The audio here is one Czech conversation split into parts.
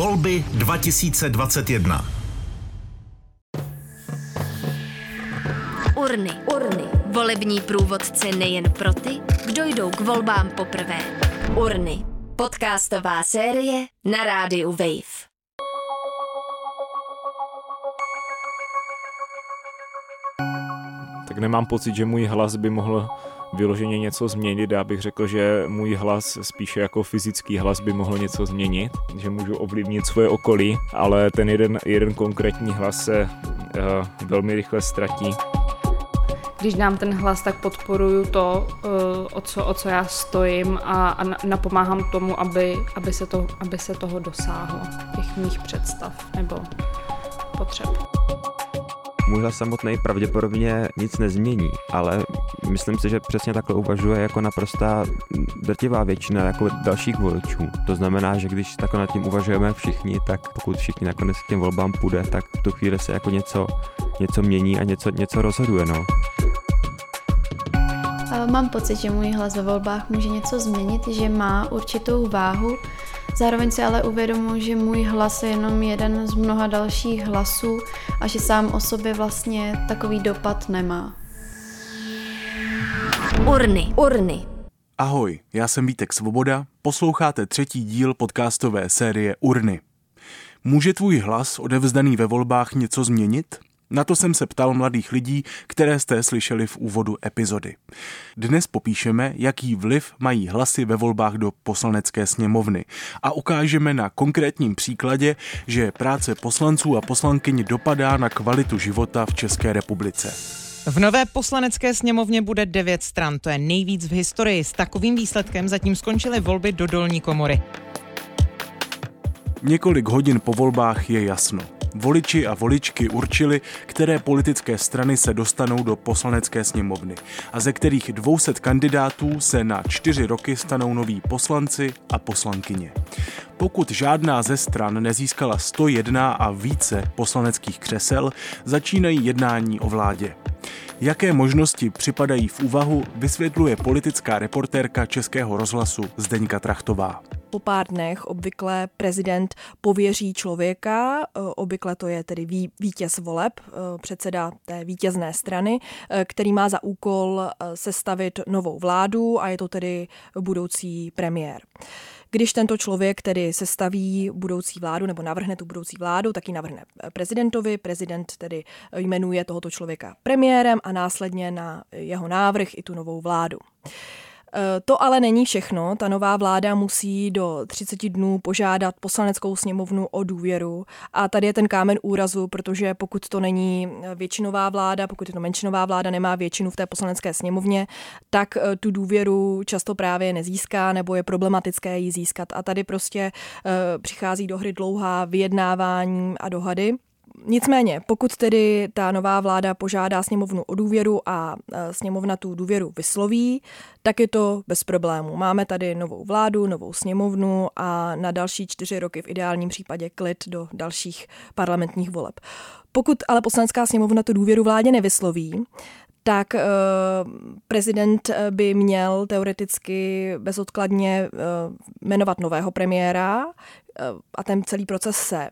Volby 2021. Urny. Urny. Volební průvodce nejen pro ty, kdo jdou k volbám poprvé. Urny. Podcastová série na rádiu Wave. tak nemám pocit, že můj hlas by mohl vyloženě něco změnit. Já bych řekl, že můj hlas spíše jako fyzický hlas by mohl něco změnit, že můžu ovlivnit svoje okolí, ale ten jeden, jeden konkrétní hlas se uh, velmi rychle ztratí. Když dám ten hlas, tak podporuju to, uh, o, co, o co já stojím a, a napomáhám tomu, aby, aby, se to, aby se toho dosáhlo, těch mých představ nebo potřeb můj hlas samotný pravděpodobně nic nezmění, ale myslím si, že přesně takhle uvažuje jako naprostá drtivá většina jako dalších voličů. To znamená, že když takhle nad tím uvažujeme všichni, tak pokud všichni nakonec k těm volbám půjde, tak v tu chvíli se jako něco, něco mění a něco, něco rozhoduje. No. Mám pocit, že můj hlas ve volbách může něco změnit, že má určitou váhu, Zároveň si ale uvědomuji, že můj hlas je jenom jeden z mnoha dalších hlasů a že sám o sobě vlastně takový dopad nemá. Urny, urny. Ahoj, já jsem Vítek Svoboda, posloucháte třetí díl podcastové série Urny. Může tvůj hlas odevzdaný ve volbách něco změnit? Na to jsem se ptal mladých lidí, které jste slyšeli v úvodu epizody. Dnes popíšeme, jaký vliv mají hlasy ve volbách do poslanecké sněmovny a ukážeme na konkrétním příkladě, že práce poslanců a poslankyň dopadá na kvalitu života v České republice. V nové poslanecké sněmovně bude devět stran, to je nejvíc v historii. S takovým výsledkem zatím skončily volby do dolní komory. Několik hodin po volbách je jasno. Voliči a voličky určili, které politické strany se dostanou do poslanecké sněmovny a ze kterých 200 kandidátů se na čtyři roky stanou noví poslanci a poslankyně. Pokud žádná ze stran nezískala 101 a více poslaneckých křesel, začínají jednání o vládě. Jaké možnosti připadají v úvahu, vysvětluje politická reportérka Českého rozhlasu Zdeňka Trachtová po pár dnech obvykle prezident pověří člověka, eh, obvykle to je tedy vítěz voleb, eh, předseda té vítězné strany, eh, který má za úkol sestavit novou vládu a je to tedy budoucí premiér. Když tento člověk tedy sestaví budoucí vládu nebo navrhne tu budoucí vládu, tak ji navrhne prezidentovi. Prezident tedy jmenuje tohoto člověka premiérem a následně na jeho návrh i tu novou vládu. Eh, to ale není všechno. Ta nová vláda musí do 30 dnů požádat poslaneckou sněmovnu o důvěru. A tady je ten kámen úrazu, protože pokud to není většinová vláda, pokud je to menšinová vláda, nemá většinu v té poslanecké sněmovně, tak eh, tu důvěru často právě nezíská nebo je problematické ji získat. A tady prostě eh, přichází do hry dlouhá vyjednávání a dohady. Nicméně, pokud tedy ta nová vláda požádá sněmovnu o důvěru a e, sněmovna tu důvěru vysloví, tak je to bez problémů. Máme tady novou vládu, novou sněmovnu a na další čtyři roky v ideálním případě klid do dalších parlamentních voleb. Pokud ale poslanecká sněmovna tu důvěru vládě nevysloví, tak uh, prezident e, by měl teoreticky bezodkladně uh, jmenovat nového premiéra uh, a ten celý proces se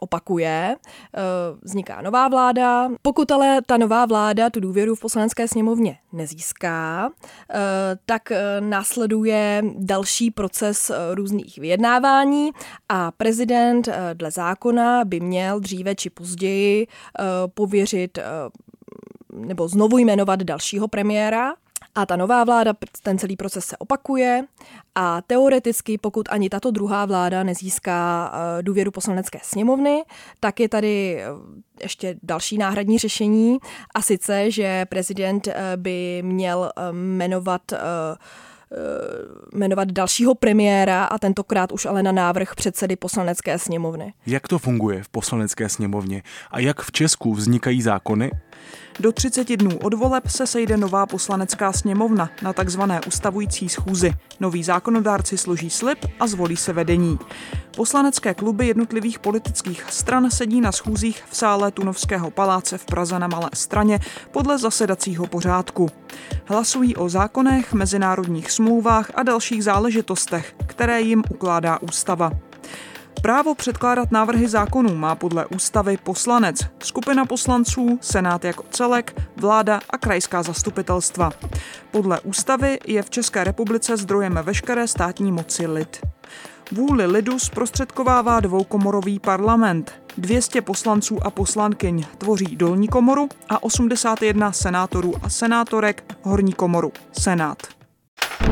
opakuje, eh, vzniká nová vláda. Pokud ale ta nová vláda tu důvěru v poslanecké sněmovně nezíská, eh, tak eh, následuje další proces různých vyjednávání a prezident dle zákona by měl dříve či později pověřit nebo znovu jmenovat dalšího premiéra a ta nová vláda, ten celý proces se opakuje a teoreticky, pokud ani tato druhá vláda nezíská eh, důvěru poslanecké sněmovny, tak je tady eh, ještě další náhradní řešení a sice, že prezident eh, by měl jmenovat jmenovat dalšího premiéra a tentokrát už ale na návrh předsedy poslanecké sněmovny. Jak to funguje v poslanecké sněmovně a jak v Česku vznikají zákony? Do 30 dnů od voleb se sejde nová poslanecká sněmovna na takzvané ustavující schůzi. Noví zákonodárci složí slib a zvolí se vedení. Poslanecké kluby jednotlivých politických stran sedí na schůzích v sále Tunovského paláce v Praze na Malé straně podle zasedacího pořádku. Hlasují o zákonech, mezinárodních smlouvách a dalších záležitostech, které jim ukládá ústava. Právo předkládat návrhy zákonů má podle ústavy poslanec, skupina poslanců, senát jako celek, vláda a krajská zastupitelstva. Podle ústavy je v České republice zdrojem veškeré státní moci lid. Vůli lidu zprostředkovává dvoukomorový parlament. 200 poslanců a poslankyň tvoří dolní komoru a 81 senátorů a senátorek horní komoru, senát.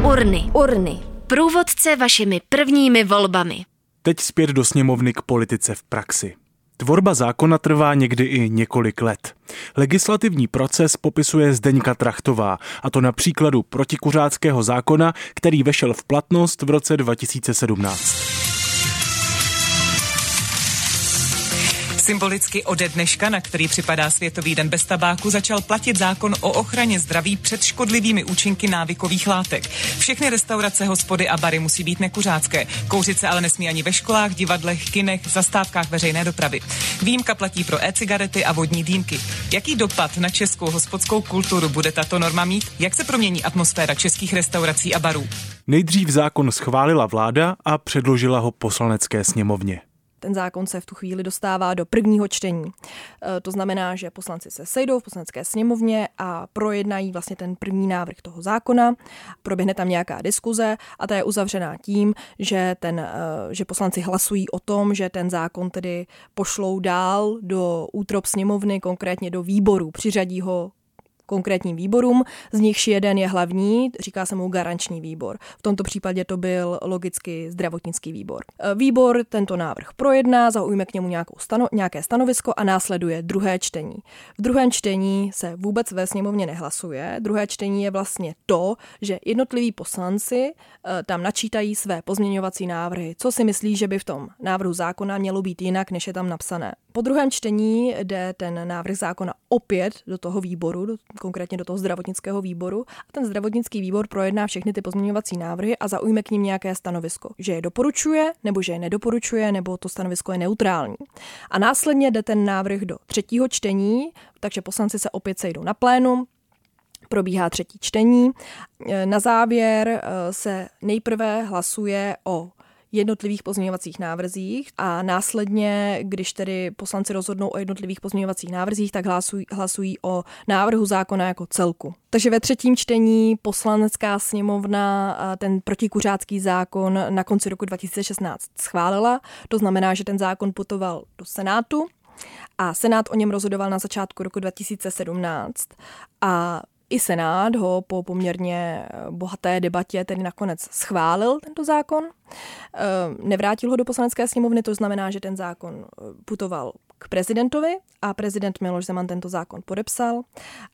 Urny, urny. Průvodce vašimi prvními volbami. Teď zpět do sněmovny k politice v praxi. Tvorba zákona trvá někdy i několik let. Legislativní proces popisuje Zdeňka Trachtová, a to na příkladu protikuřáckého zákona, který vešel v platnost v roce 2017. Symbolicky ode dneška, na který připadá Světový den bez tabáku, začal platit zákon o ochraně zdraví před škodlivými účinky návykových látek. Všechny restaurace, hospody a bary musí být nekuřácké. Kouřit se ale nesmí ani ve školách, divadlech, kinech, zastávkách veřejné dopravy. Výjimka platí pro e-cigarety a vodní dýmky. Jaký dopad na českou hospodskou kulturu bude tato norma mít? Jak se promění atmosféra českých restaurací a barů? Nejdřív zákon schválila vláda a předložila ho poslanecké sněmovně. Ten zákon se v tu chvíli dostává do prvního čtení. E, to znamená, že poslanci se sejdou v poslanecké sněmovně a projednají vlastně ten první návrh toho zákona. Proběhne tam nějaká diskuze a ta je uzavřená tím, že, ten, e, že poslanci hlasují o tom, že ten zákon tedy pošlou dál do útrop sněmovny, konkrétně do výboru, přiřadí ho konkrétním výborům, z nichž jeden je hlavní, říká se mu garanční výbor. V tomto případě to byl logicky zdravotnický výbor. E, výbor tento návrh projedná, zaujme k němu nějakou stano, nějaké stanovisko a následuje druhé čtení. V druhém čtení se vůbec ve sněmovně nehlasuje. Druhé čtení je vlastně to, že jednotliví poslanci e, tam načítají své pozměňovací návrhy. Co si myslí, že by v tom návrhu zákona mělo být jinak, než je tam napsané. Po druhém čtení jde ten návrh zákona opět do toho výboru, do, konkrétně do toho zdravotnického výboru. A ten zdravotnický výbor projedná všechny ty pozměňovací návrhy a zaujme k ním nějaké stanovisko. Že je doporučuje, nebo že je nedoporučuje, nebo to stanovisko je neutrální. A následně jde ten návrh do třetího čtení, takže poslanci se opět sejdou na plénum, probíhá třetí čtení. Na závěr eh, se nejprve hlasuje o jednotlivých pozměňovacích návrzích a následně, když tedy poslanci rozhodnou o jednotlivých pozměňovacích návrzích, tak hlasují, hlasují o návrhu zákona jako celku. Takže ve třetím čtení poslanecká sněmovna ten protikuřácký zákon na konci roku 2016 schválila. To znamená, že ten zákon putoval do Senátu a Senát o něm rozhodoval na začátku roku 2017 a i Senát ho po poměrně bohaté debatě tedy nakonec schválil tento zákon. Ehm, nevrátil ho do poslanecké sněmovny, to znamená, že ten zákon eh, putoval k prezidentovi a prezident Miloš Zeman tento zákon podepsal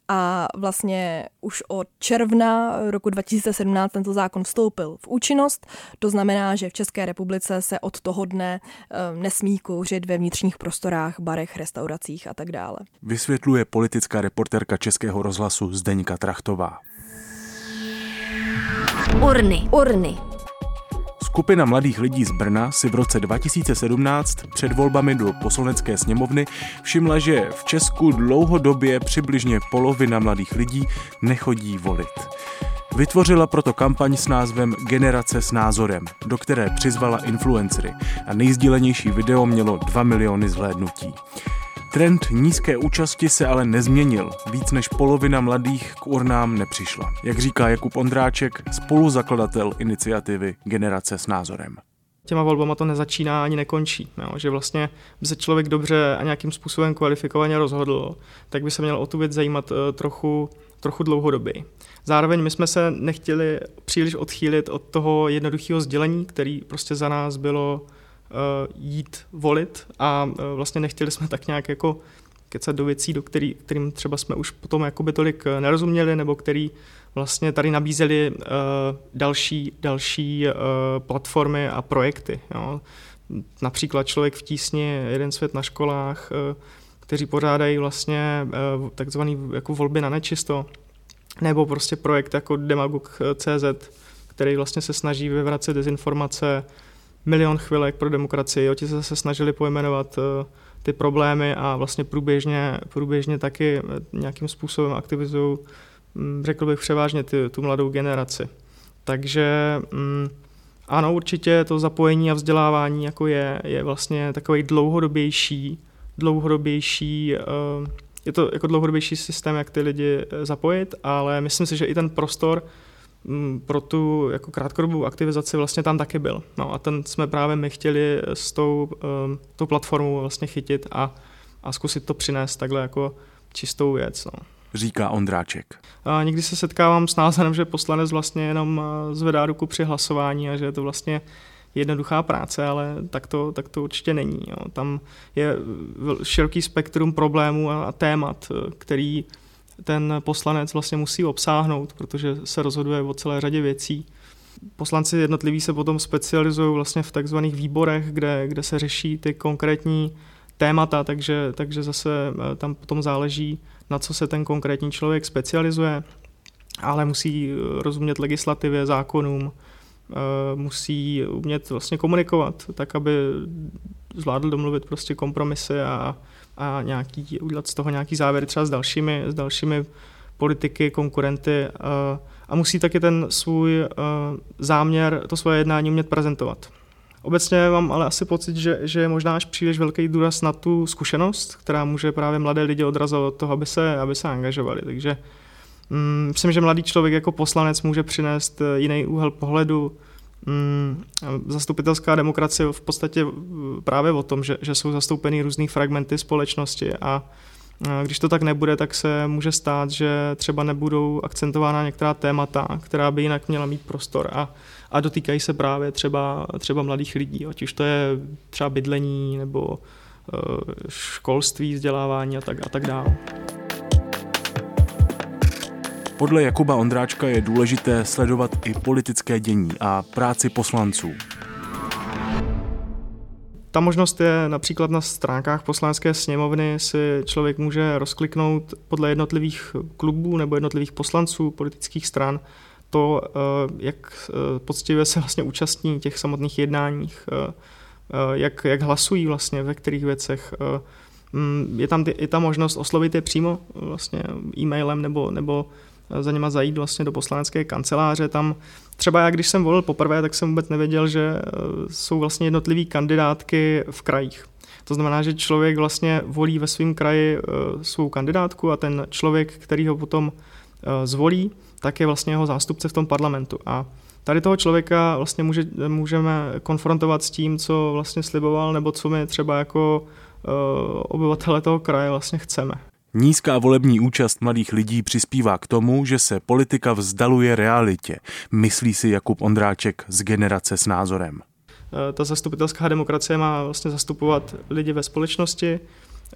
a vlastně už od června roku 2017 tento zákon vstoupil v účinnost. To znamená, že v České republice se od toho dne ehm, nesmí kouřit ve vnitřních prostorách, barech, restauracích a tak dále. Vysvětluje politická reporterka Českého rozhlasu Zdeňka Trachtová. Urny, urny. Skupina mladých lidí z Brna si v roce 2017 před volbami do poslanecké sněmovny všimla, že v Česku dlouhodobě přibližně polovina mladých lidí nechodí volit. Vytvořila proto kampaň s názvem Generace s názorem, do které přizvala influencery a nejsdílenější video mělo 2 miliony zhlédnutí. Trend nízké účasti se ale nezměnil. Víc než polovina mladých k urnám nepřišla. Jak říká Jakub Ondráček, spoluzakladatel iniciativy Generace s názorem těma volbama to nezačíná ani nekončí. Jo? Že vlastně by se člověk dobře a nějakým způsobem kvalifikovaně rozhodl, tak by se měl o tu věc zajímat uh, trochu, trochu dlouhodobě. Zároveň my jsme se nechtěli příliš odchýlit od toho jednoduchého sdělení, který prostě za nás bylo jít volit a uh, vlastně nechtěli jsme tak nějak jako kecat do věcí, do který, kterým třeba jsme už potom jakoby tolik eh, nerozuměli, nebo který vlastně tady nabízeli uh, další, další uh, platformy a projekty. Jo. Například Člověk v tísni, Jeden svět na školách, uh, kteří pořádají vlastně uh, takzvaný jako volby na nečisto, nebo prostě projekt jako Demagog.cz, který vlastně se snaží vyvracet dezinformace, milion chvilek pro demokracii. Ti se zase snažili pojmenovat uh, ty problémy a vlastně průběžně, průběžně taky nějakým způsobem aktivizují, mm, řekl bych převážně ty, tu mladou generaci. Takže mm, Ano, určitě to zapojení a vzdělávání jako je, je vlastně takový dlouhodobější, dlouhodobější, eh, je to jako dlouhodobější systém, jak ty lidi eh, zapojit, ale myslím si, že i ten prostor pro tu jako krátkodobou aktivizaci vlastně tam taky byl. No a ten jsme právě my chtěli s tou, um, tou platformou vlastně chytit a, a zkusit to přinést takhle jako čistou věc. No říká Ondráček. A někdy se setkávám s názorem, že poslanec vlastně jenom zvedá ruku při hlasování a že je to vlastně jednoduchá práce, ale tak to, tak to určitě není. Jo. Tam je široký spektrum problémů a témat, který ten poslanec vlastně musí obsáhnout, protože se rozhoduje o celé řadě věcí. Poslanci jednotliví se potom specializují vlastně v takzvaných výborech, kde, kde se řeší ty konkrétní témata, takže, takže zase eh, tam potom záleží, na co se ten konkrétní člověk specializuje, ale musí eh, rozumět legislativě, zákonům, eh, musí umět vlastně komunikovat, tak aby zvládl domluvit prostě kompromisy a, a nějaký, udělat z toho nějaký závěr třeba s dalšími, s dalšími politiky, konkurenty a, a musí taky ten svůj záměr, to svoje jednání umět prezentovat. Obecně mám ale asi pocit, že, že je možná až příliš velký důraz na tu zkušenost, která může právě mladé lidi odrazovat od toho, aby se, aby se angažovali. Takže mm, myslím, že mladý člověk jako poslanec může přinést eh, jiný úhel pohledu. Mm, zastupitelská demokracie v podstatě eh, právě o tom, že, že jsou zastoupeny různé fragmenty společnosti a když to tak nebude, tak se může stát, že třeba nebudou akcentována některá témata, která by jinak měla mít prostor a, a dotýkají se právě třeba, třeba mladých lidí, ať už to je třeba bydlení nebo eh, školství, vzdělávání a tak, a tak dále. Podle Jakuba Ondráčka je důležité sledovat i politické dění a práci poslanců. Ta možnost je například na stránkách poslanecké sněmovny si člověk může rozkliknout podle jednotlivých klubů nebo jednotlivých poslanců politických stran to, eh, jak eh, poctivě se vlastně účastní těch samotných jednáních, eh, jak, jak hlasují vlastně ve kterých věcech. Mm, je tam, je tam možnost oslovit je přímo vlastně e-mailem nebo, nebo za něma zajít vlastně do poslanecké kanceláře. Tam třeba já, když jsem volil poprvé, tak jsem vůbec nevěděl, že jsou vlastně jednotlivé kandidátky v krajích. To znamená, že člověk vlastně volí ve svém kraji svou kandidátku a ten člověk, který ho potom zvolí, tak je vlastně jeho zástupce v tom parlamentu. A tady toho člověka vlastně může, můžeme konfrontovat s tím, co vlastně sliboval, nebo co my třeba jako obyvatele toho kraje vlastně chceme. Nízká volební účast mladých lidí přispívá k tomu, že se politika vzdaluje realitě, myslí si Jakub Ondráček z generace s názorem. Eh, ta zastupitelská demokracie má vlastně zastupovat lidi ve společnosti,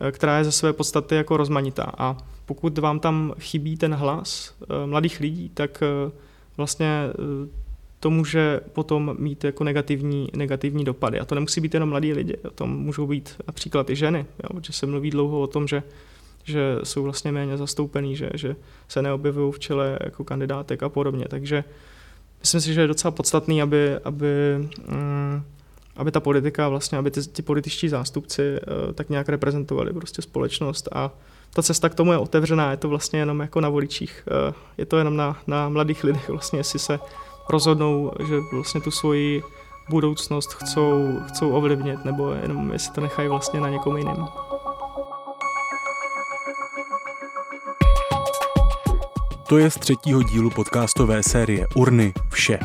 Eh, která je ze své podstaty jako rozmanitá. A pokud vám tam chybí ten hlas eh, mladých lidí, tak vlastně to může potom mít jako negativní, negativní dopady. A to nemusí být jenom mladí lidi, to můžou být například i ženy, jo, protože se mluví dlouho o tom, že, že jsou vlastně méně zastoupený, že, že se neobjevují v čele jako kandidátek a podobně. Takže myslím si, že je docela podstatný, aby, aby mm, aby ta politika, vlastně, aby ty, ty političtí zástupci uh, tak nějak reprezentovali prostě společnost a ta cesta k tomu je otevřená, je to vlastně jenom jako na voličích, uh, je to jenom na, na mladých lidech vlastně, jestli se rozhodnou, že vlastně tu svoji budoucnost chcou, chcou ovlivnit, nebo jenom jestli to nechají vlastně na někom jiném. To je z třetího dílu podcastové série Urny vše.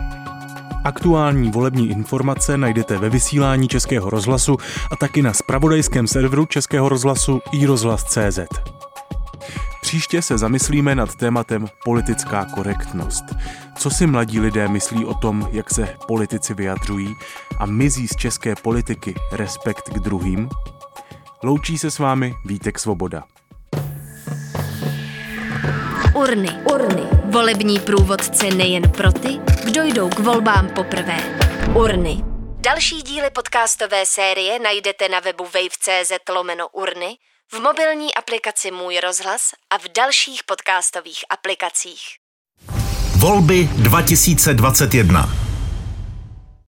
Aktuální volební informace najdete ve vysílání Českého rozhlasu a taky na spravodajském serveru Českého rozhlasu iRozhlas.cz. Příště se zamyslíme nad tématem politická korektnost. Co si mladí lidé myslí o tom, jak se politici vyjadřují a mizí z české politiky respekt k druhým? Loučí se s vámi Vítek Svoboda. Urny. Urny. Volební průvodce nejen pro ty, kdo jdou k volbám poprvé. Urny. Další díly podcastové série najdete na webu wave.cz lomeno urny, v mobilní aplikaci Můj rozhlas a v dalších podcastových aplikacích. Volby 2021.